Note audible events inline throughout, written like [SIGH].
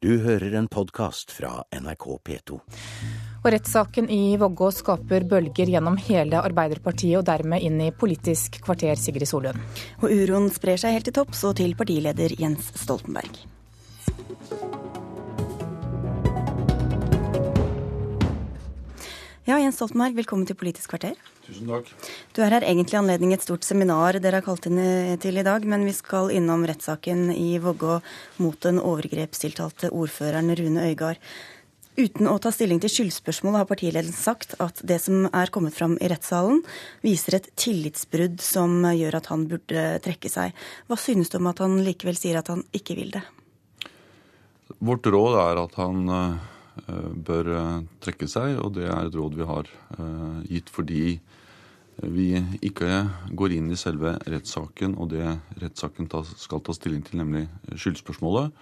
Du hører en podkast fra NRK P2. Og rettssaken i Vågå skaper bølger gjennom hele Arbeiderpartiet og dermed inn i Politisk kvarter, Sigrid Solund. Og uroen sprer seg helt til topps og til partileder Jens Stoltenberg. Ja, Jens Stoltenberg, velkommen til Politisk kvarter. Tusen takk. Du er her egentlig i anledning et stort seminar dere har kalt inn til i dag, men vi skal innom rettssaken i Vågå mot den overgrepstiltalte ordføreren Rune Øygard. Uten å ta stilling til skyldspørsmålet har partiledelsen sagt at det som er kommet fram i rettssalen, viser et tillitsbrudd som gjør at han burde trekke seg. Hva synes du om at han likevel sier at han ikke vil det? Vårt råd er at han Eh, bør eh, trekke seg, og det er et råd vi har eh, gitt fordi vi ikke går inn i selve rettssaken og det rettssaken skal ta stilling til, nemlig skyldspørsmålet.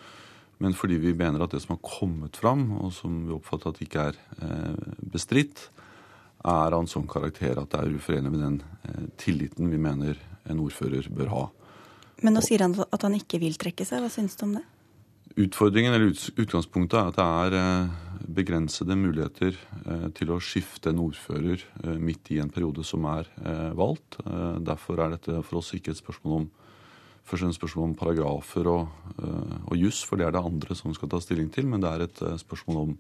Men fordi vi mener at det som har kommet fram, og som vi oppfatter at ikke er bestridt, er av en sånn karakter at det er uforenlig med den tilliten vi mener en ordfører bør ha. Men nå sier han at han ikke vil trekke seg. Hva syns du om det? Utfordringen eller utgangspunktet er at det er eh, begrensede muligheter eh, til å skifte en ordfører eh, midt i en periode som er valgt. Derfor er dette for oss ikke et spørsmål om først en spørsmål om paragrafer og, og juss, for det er det andre som skal ta stilling til. Men det er et spørsmål om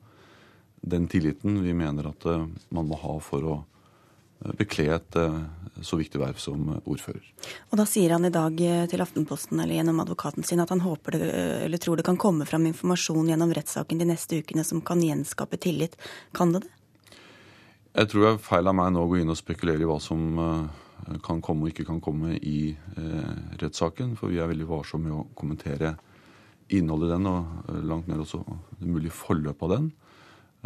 den tilliten vi mener at man må ha for å bekle et eh, så viktig verv som ordfører. Og Da sier han i dag eh, til Aftenposten eller gjennom advokaten sin at han håper det, eh, eller tror det kan komme fram informasjon gjennom rettssaken de neste ukene som kan gjenskape tillit. Kan det det? Jeg tror det er feil av meg nå å gå inn og spekulere i hva som kan komme og ikke kan komme i rettssaken. For vi er veldig varsomme med å kommentere innholdet i den, og langt ned også det mulige forløpet av den.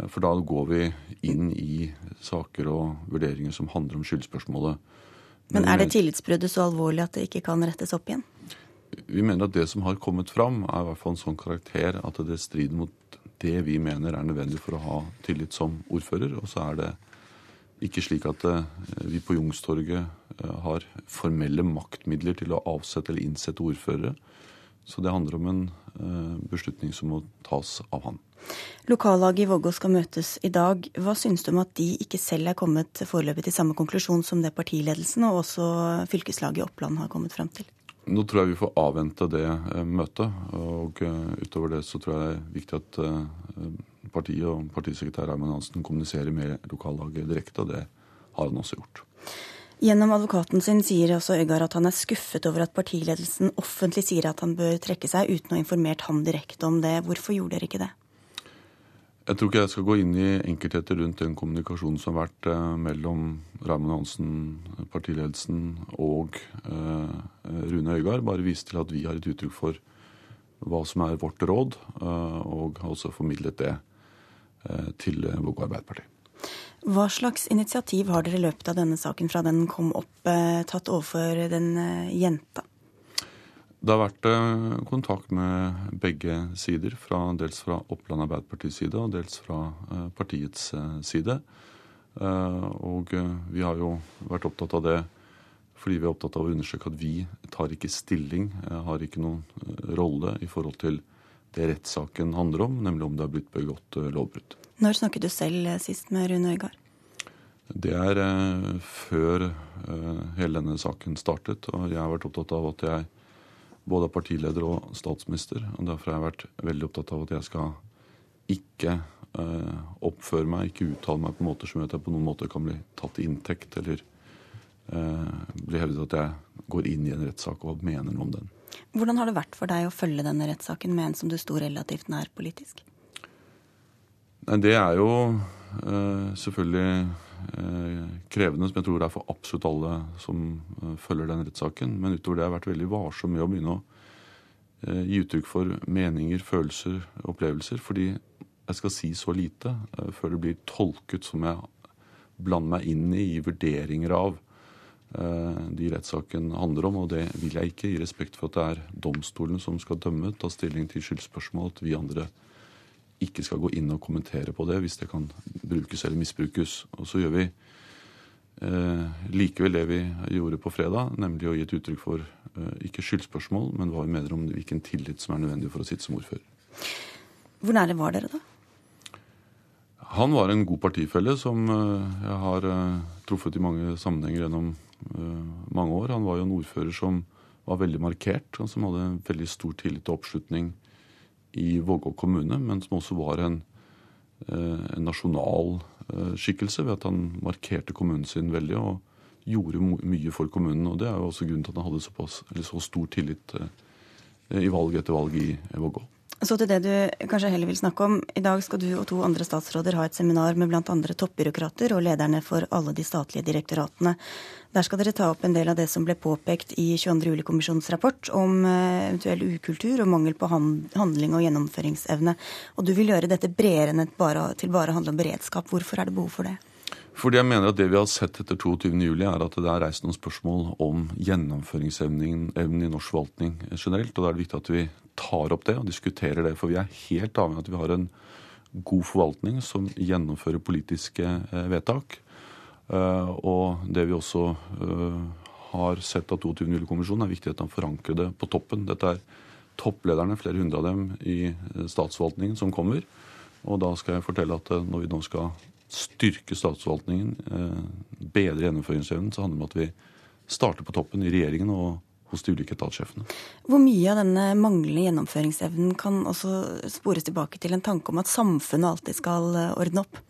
For da går vi inn i saker og vurderinger som handler om skyldspørsmålet. Men er det tillitsbruddet så alvorlig at det ikke kan rettes opp igjen? Vi mener at det som har kommet fram, er i hvert fall en sånn karakter at det strider mot det vi mener er nødvendig for å ha tillit som ordfører. Og så er det ikke slik at eh, vi på Youngstorget eh, har formelle maktmidler til å avsette eller innsette ordførere. Så det handler om en eh, beslutning som må tas av han. Lokallaget i Vågå skal møtes i dag. Hva synes du om at de ikke selv er kommet foreløpig til samme konklusjon som det partiledelsen og også fylkeslaget i Oppland har kommet frem til? Nå tror jeg vi får avvente det eh, møtet. Og eh, utover det så tror jeg det er viktig at partiet og partisekretær Herman Hansen kommuniserer med lokallaget direkte, og det har han også gjort. Gjennom advokaten sin sier også Øygard at han er skuffet over at partiledelsen offentlig sier at han bør trekke seg, uten å ha informert ham direkte om det. Hvorfor gjorde dere ikke det? Jeg tror ikke jeg skal gå inn i enkeltheter rundt den kommunikasjonen som har vært eh, mellom Raymond Hansen, partiledelsen og eh, Rune Øygard. Bare vise til at vi har et uttrykk for hva som er vårt råd, eh, og har også formidlet det til Vågå Arbeiderparti. Hva slags initiativ har dere i løpet av denne saken fra den kom opp, eh, tatt overfor den eh, jenta? Det har vært eh, kontakt med begge sider, fra, dels fra Oppland Arbeiderpartis side og dels fra partiets side. Og vi har jo vært opptatt av det fordi vi er opptatt av å understreke at vi tar ikke stilling, har ikke noen rolle i forhold til det rettssaken handler om, nemlig om det har blitt begått lovbrudd. Når snakket du selv sist med Rune Øygard? Det er før hele denne saken startet, og jeg har vært opptatt av at jeg både er partileder og statsminister. og Derfor har jeg vært veldig opptatt av at jeg skal ikke oppføre meg, ikke uttale meg på måter som gjør at jeg på noen måte kan bli tatt til inntekt eller bli hevdet at jeg går inn i en rettssak og mener noe om den. Hvordan har det vært for deg å følge denne rettssaken med en som du sto relativt nær politisk? Nei, Det er jo uh, selvfølgelig Eh, krevende, som jeg tror det er for absolutt alle som eh, følger den rettssaken. Men utover det har jeg vært veldig varsom med å begynne å eh, gi uttrykk for meninger, følelser, opplevelser. Fordi jeg skal si så lite før det blir tolket som jeg blander meg inn i, i vurderinger av de rettssaken handler om. Og det vil jeg ikke, i respekt for at det er domstolene som skal dømme, ta stilling til skyldspørsmål, at vi andre ikke skal gå inn og kommentere på det hvis det kan brukes eller misbrukes. Og så gjør vi eh, likevel det vi gjorde på fredag, nemlig å gi et uttrykk for eh, ikke skyldspørsmål, men hva vi mener om hvilken tillit som er nødvendig for å sitte som ordfører. Hvor nære var dere da? Han var en god partifelle som eh, jeg har eh, truffet i mange sammenhenger gjennom mange år. Han var jo en ordfører som var veldig markert, og som hadde veldig stor tillit og oppslutning i Vågå kommune, men som også var en, en nasjonal skikkelse ved at han markerte kommunen sin veldig. og gjorde mye for kommunen. og Det er jo også grunnen til at han hadde såpass, så stor tillit eh, i valg etter valg i Vågå. Så til det du kanskje heller vil snakke om. I dag skal du og to andre statsråder ha et seminar med bl.a. toppbyråkrater og lederne for alle de statlige direktoratene. Der skal dere ta opp en del av det som ble påpekt i 22. juli-kommisjonens rapport om eh, eventuell ukultur og mangel på handling og gjennomføringsevne. Og du vil gjøre dette bredere enn til bare å handle om beredskap. Hvorfor er det behov for det? Fordi jeg mener at Det vi har sett etter 22.07, er at det er reist noen spørsmål om gjennomføringsevnen i norsk forvaltning generelt. og Da er det viktig at vi tar opp det og diskuterer det. For vi er helt avhengig av at vi har en god forvaltning som gjennomfører politiske eh, vedtak. Eh, og det vi også eh, har sett av 22.07-kommisjonen, er viktig at å forankrer det på toppen. Dette er topplederne, flere hundre av dem i statsforvaltningen, som kommer. Og da skal jeg fortelle at når vi nå skal styrke statsforvaltningen, eh, bedre gjennomføringsevnen, så handler det om at vi starter på toppen i regjeringen og hos de ulike etatssjefene. Hvor mye av denne manglende gjennomføringsevnen kan også spores tilbake til en tanke om at samfunnet alltid skal eh, ordne opp?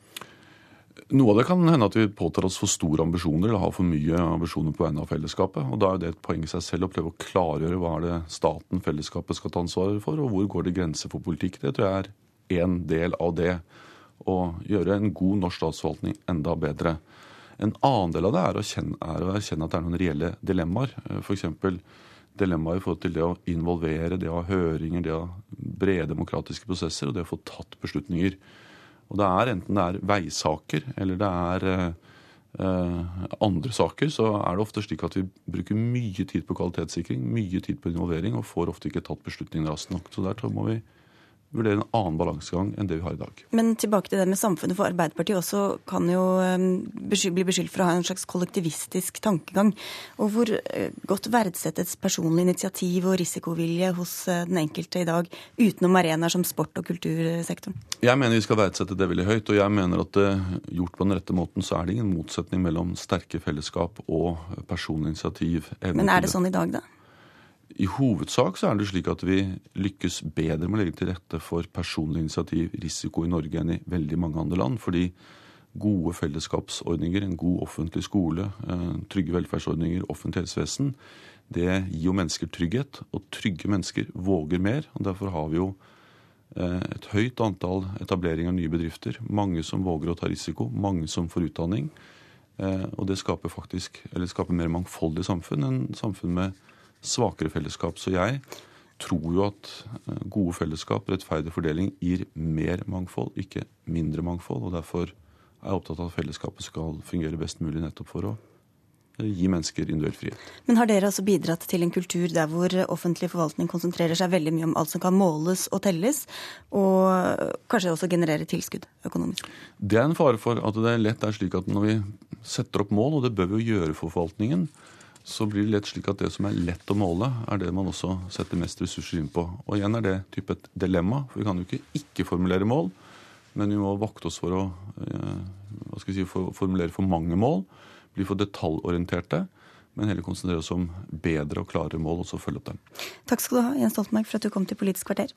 Noe av det kan hende at vi påtar oss for store ambisjoner eller har for mye ambisjoner på vegne av fellesskapet. og Da er det et poeng i seg selv å prøve å klargjøre hva er det staten, fellesskapet, skal ta ansvaret for, og hvor går det grenser for politikk. Det tror jeg er en del av det å gjøre en god norsk statsforvaltning enda bedre. En annen del av det er å, kjenne, er erkjenne at det er noen reelle dilemmaer. F.eks. dilemmaer i forhold til det å involvere, det å ha høringer, det å ha brede demokratiske prosesser og det å få tatt beslutninger. Og det er Enten det er veisaker eller det er eh, andre saker, så er det ofte slik at vi bruker mye tid på kvalitetssikring, mye tid på involvering, og får ofte ikke tatt beslutninger raskt nok. Så der må vi vurdere en annen balansegang enn det vi har i dag. Men tilbake til det med samfunnet. For Arbeiderpartiet også kan jo um, bli beskyldt for å ha en slags kollektivistisk tankegang. Og hvor uh, godt verdsettes personlig initiativ og risikovilje hos uh, den enkelte i dag, utenom arenaer som sport- og kultursektoren? Jeg mener vi skal verdsette det veldig høyt. Og jeg mener at det, gjort på den rette måten, så er det ingen motsetning mellom sterke fellesskap og personlig initiativ. Men er det sånn i dag, da? I hovedsak så er det slik at vi lykkes bedre med å legge til rette for personlig initiativ, risiko i Norge enn i veldig mange andre land. Fordi gode fellesskapsordninger, en god offentlig skole, eh, trygge velferdsordninger, offentlig helsevesen, det gir jo mennesker trygghet. Og trygge mennesker våger mer. og Derfor har vi jo eh, et høyt antall etablering av nye bedrifter. Mange som våger å ta risiko, mange som får utdanning. Eh, og det skaper faktisk, eller skaper mer mangfoldig samfunn enn samfunn med svakere fellesskap. Så jeg tror jo at eh, gode fellesskap, rettferdig fordeling, gir mer mangfold, ikke mindre mangfold. og Derfor er jeg opptatt av at fellesskapet skal fungere best mulig nettopp for å eh, gi mennesker individuell frihet. Men har dere altså bidratt til en kultur der hvor offentlig forvaltning konsentrerer seg veldig mye om alt som kan måles og telles, og kanskje også generere tilskudd økonomisk? Det er en fare for at det lett er slik at når vi setter opp mål, og det bør vi jo gjøre for forvaltningen, så blir det lett slik at det som er lett å måle, er det man også setter mest ressurser inn på. Og igjen er det type et dilemma, for vi kan jo ikke ikke formulere mål, men vi må vakte oss for å eh, si, for, formulere for mange mål, bli for detaljorienterte, men heller konsentrere oss om bedre og klarere mål, og så følge opp dem. Takk skal du ha, Jens Stoltenberg, for at du kom til Politisk kvarter.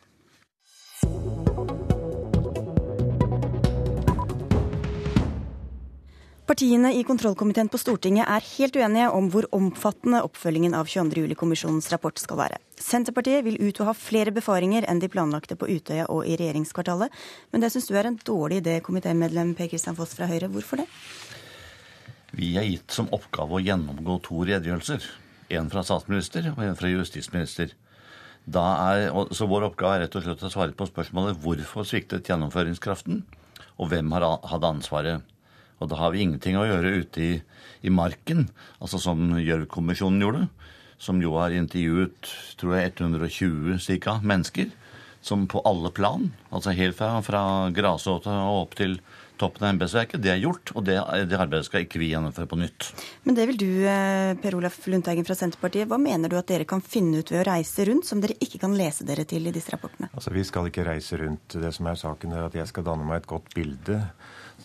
Partiene i kontrollkomiteen på Stortinget er helt uenige om hvor omfattende oppfølgingen av 22. juli-kommisjonens rapport skal være. Senterpartiet vil ut og ha flere befaringer enn de planlagte på Utøya og i regjeringskvartalet. Men det syns du er en dårlig idé, komitémedlem Per Kristian Foss fra Høyre. Hvorfor det? Vi er gitt som oppgave å gjennomgå to redegjørelser. En fra statsminister og en fra justisminister. Er, så vår oppgave er rett og slett å svare på spørsmålet hvorfor sviktet gjennomføringskraften, og hvem hatt ansvaret. Og da har vi ingenting å gjøre ute i, i marken, altså som Gjørv-kommisjonen gjorde, som jo har intervjuet tror jeg, 120 cirka, mennesker som på alle plan, altså helt fra, fra grasrota og opp til toppen av embetsverket, det er gjort, og det, det, arbeidet skal ikke vi gjennomføre på nytt. Men det vil du, eh, Per Olaf Lundteigen fra Senterpartiet. Hva mener du at dere kan finne ut ved å reise rundt, som dere ikke kan lese dere til i disse rapportene? Altså, Vi skal ikke reise rundt. Det som er saken, er at jeg skal danne meg et godt bilde,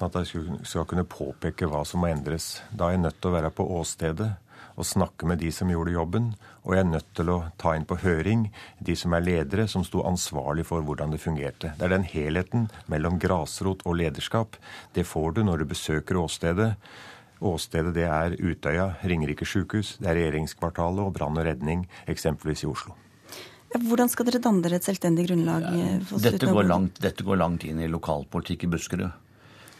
sånn at jeg skal kunne påpeke hva som må endres. Da er jeg nødt til å være på åstedet og snakke med de som gjorde jobben. Og jeg er nødt til å ta inn på høring de som er ledere, som sto ansvarlig for hvordan det fungerte. Det er den helheten mellom grasrot og lederskap. Det får du når du besøker åstedet. Åstedet det er Utøya, Ringerike sykehus, det er regjeringskvartalet og brann og redning, eksempelvis i Oslo. Hvordan skal dere danne dere et selvstendig grunnlag? Dette går, langt, dette går langt inn i lokalpolitikk i Buskerud.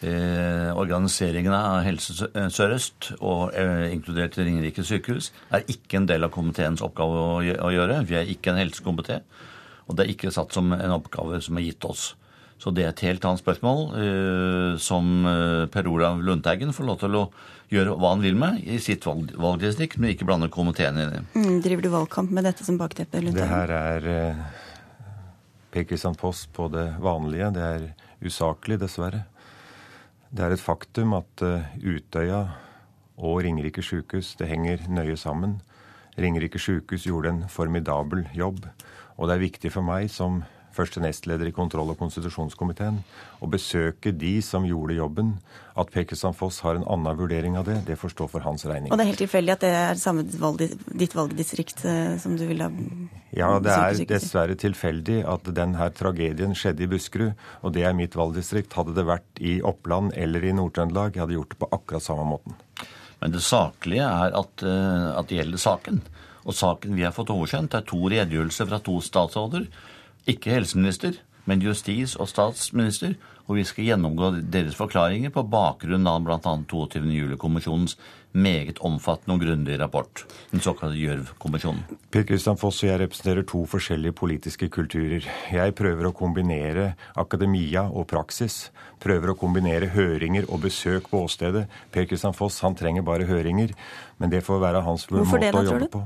Eh, organiseringen av Helse Sør-Øst, og eh, inkludert Ringerike sykehus, er ikke en del av komiteens oppgave å, gjøre. Vi er ikke en helsekomité, og det er ikke satt som en oppgave som er gitt oss. Så det er et helt annet spørsmål eh, som eh, Per Olav Lundteigen får lov til å gjøre hva han vil med i sitt valg, valgdistrikt, men ikke blande komiteen inn i. Mm, driver du valgkamp med dette som bakteppe? Lundteigen? Det her er eh, Per Kristian Foss på det vanlige. Det er usaklig, dessverre. Det er et faktum at uh, Utøya og Ringerike sykehus det henger nøye sammen. Ringerike sykehus gjorde en formidabel jobb. Og det er viktig for meg som første nestleder i kontroll- og konstitusjonskomiteen, å besøke de som gjorde jobben. At Per Foss har en annen vurdering av det, det får stå for hans regning. Og det er helt tilfeldig at det er samme valg, ditt valgdistrikt eh, som du vil ha Ja, det er dessverre tilfeldig at denne tragedien skjedde i Buskerud, og det er mitt valgdistrikt. Hadde det vært i Oppland eller i Nord-Trøndelag, jeg hadde gjort det på akkurat samme måten. Men det saklige er at, eh, at det gjelder saken. Og saken vi har fått oversendt, er to redegjørelser fra to statsråder ikke helseminister, men justis- og statsminister, og vi skal gjennomgå deres forklaringer på bakgrunn av bl.a. 22. juli-kommisjonens meget omfattende og grundige rapport, den såkalte Gjørv-kommisjonen. Per Kristian Foss og jeg representerer to forskjellige politiske kulturer. Jeg prøver å kombinere akademia og praksis. Prøver å kombinere høringer og besøk på åstedet. Per Kristian Foss han trenger bare høringer. Men det får være hans Hvorfor måte det, da, å jobbe på.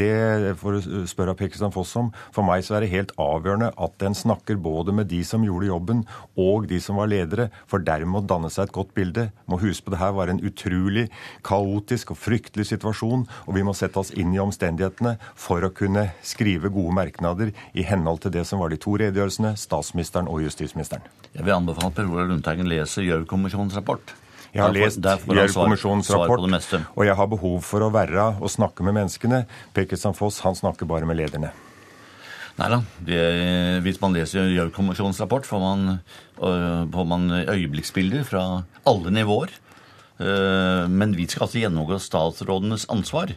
Det får du spørre Per Kristian Foss om. For meg så er det helt avgjørende at en snakker både med de som gjorde jobben, og de som var ledere, for dermed å danne seg et godt bilde. Må huske på det her var en utrolig kaotisk og fryktelig situasjon, og vi må sette oss inn i omstendighetene for å kunne skrive gode merknader i henhold til det som var de to redegjørelsene, statsministeren og justisministeren. Jeg vil anbefale Per Olav Lundteigen leser Gjørv-kommisjonens rapport. Jeg har lest Gjørv-kommisjonens rapport, og jeg har behov for å være og snakke med menneskene. Per Kristian Foss han snakker bare med lederne. Nei da. Hvis man leser Gjørv-kommisjonens rapport, får man, øh, får man øyeblikksbilder fra alle nivåer. Uh, men vi skal altså gjennomgå statsrådenes ansvar.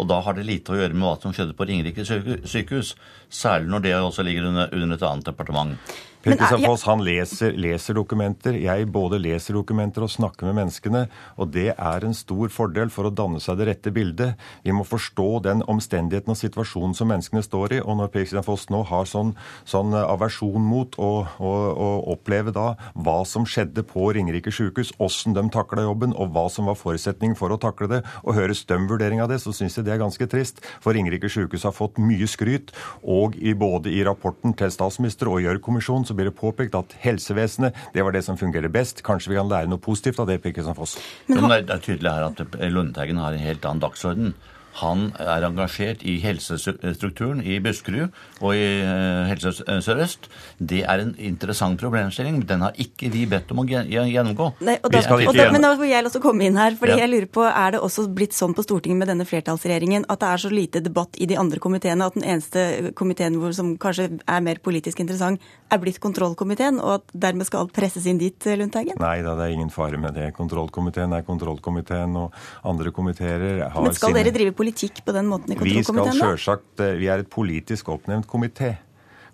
Og da har det lite å gjøre med hva som skjedde på Ringerike sykehus. Særlig når det også ligger under, under et annet departement. Per Kristian Foss han leser, leser, dokumenter. Jeg både leser dokumenter og snakker med menneskene. Og det er en stor fordel for å danne seg det rette bildet. Vi må forstå den omstendigheten og situasjonen som menneskene står i. Og når Per Christian Foss nå har sånn, sånn aversjon mot å, å, å, oppleve da hva som skjedde på Ringerike sykehus, åssen de takla jobben, og hva som var forutsetningen for å takle det, og høres støm vurdering av det, så syns jeg det er ganske trist. For Ringerike sykehus har fått mye skryt, og i, både i rapporten til statsminister og Gjørv-kommisjonen så blir det påpekt at helsevesenet det var det som fungerer best. Kanskje vi kan lære noe positivt av det, Per Foss? Men det er tydelig her at Lundteigen har en helt annen dagsorden. Han er engasjert i helsestrukturen i Buskerud og i eh, Helse Sør-Øst. Det er en interessant problemstilling, men den har ikke vi bedt om å gjennomgå. Nei, og da, og da, men da får jeg også komme inn her. fordi ja. jeg lurer på, Er det også blitt sånn på Stortinget med denne flertallsregjeringen at det er så lite debatt i de andre komiteene at den eneste komiteen som kanskje er mer politisk interessant, er blitt kontrollkomiteen, og at dermed skal alt presses inn dit, Lundteigen? Nei da, det er ingen fare med det. Kontrollkomiteen er kontrollkomiteen, og andre komiteer har Men skal sine... dere drive politikk på den måten i kontrollkomiteen? Vi skal selvsagt, eh, vi er et politisk oppnevnt komité.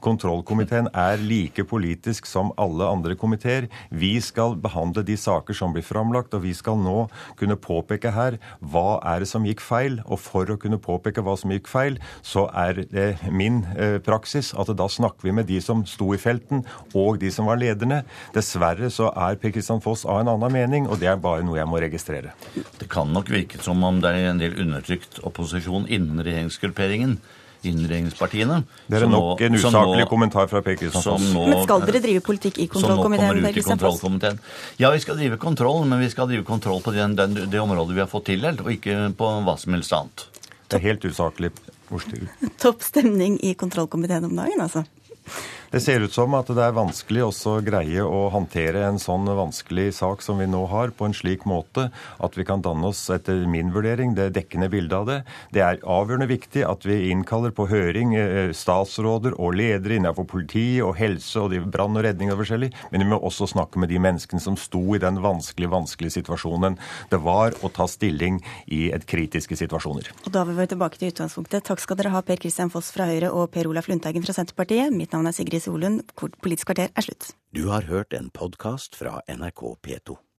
Kontrollkomiteen er like politisk som alle andre komiteer. Vi skal behandle de saker som blir framlagt, og vi skal nå kunne påpeke her hva er det som gikk feil. Og for å kunne påpeke hva som gikk feil, så er det min eh, praksis at da snakker vi med de som sto i felten, og de som var lederne. Dessverre så er Per Kristian Foss av en annen mening, og det er bare noe jeg må registrere. Det kan nok virke som om det er en del undertrykt opposisjon innen regjeringsgrupperingen innen regjeringspartiene. Det er som nok nå- en usaklig nå- kommentar fra Per Kristian Foss. Men skal dere drive politikk i som nå kontrollkomiteen? kommer ut i kontrollkomiteen. Ja, vi skal drive kontroll, men vi skal drive kontroll på den, den, det området vi har fått tildelt, og ikke på hva som helst annet. Det er helt usaklig. [LAUGHS] Topp stemning i kontrollkomiteen om dagen, altså. Det ser ut som at det er vanskelig også å greie å håndtere en sånn vanskelig sak som vi nå har, på en slik måte at vi kan danne oss, etter min vurdering, det dekkende bildet av det. Det er avgjørende viktig at vi innkaller på høring eh, statsråder og ledere innenfor politi og helse og brann og redning og forskjellig, men vi må også snakke med de menneskene som sto i den vanskelige, vanskelige situasjonen det var å ta stilling i et kritiske situasjoner. Og da vil vi tilbake til utgangspunktet. Takk skal dere ha, Per Kristian Foss fra Høyre og Per Olaf Lundteigen fra Senterpartiet. Mitt navn er Sigrid Solund. Politisk kvarter er slutt. Du har hørt en podkast fra NRK P2.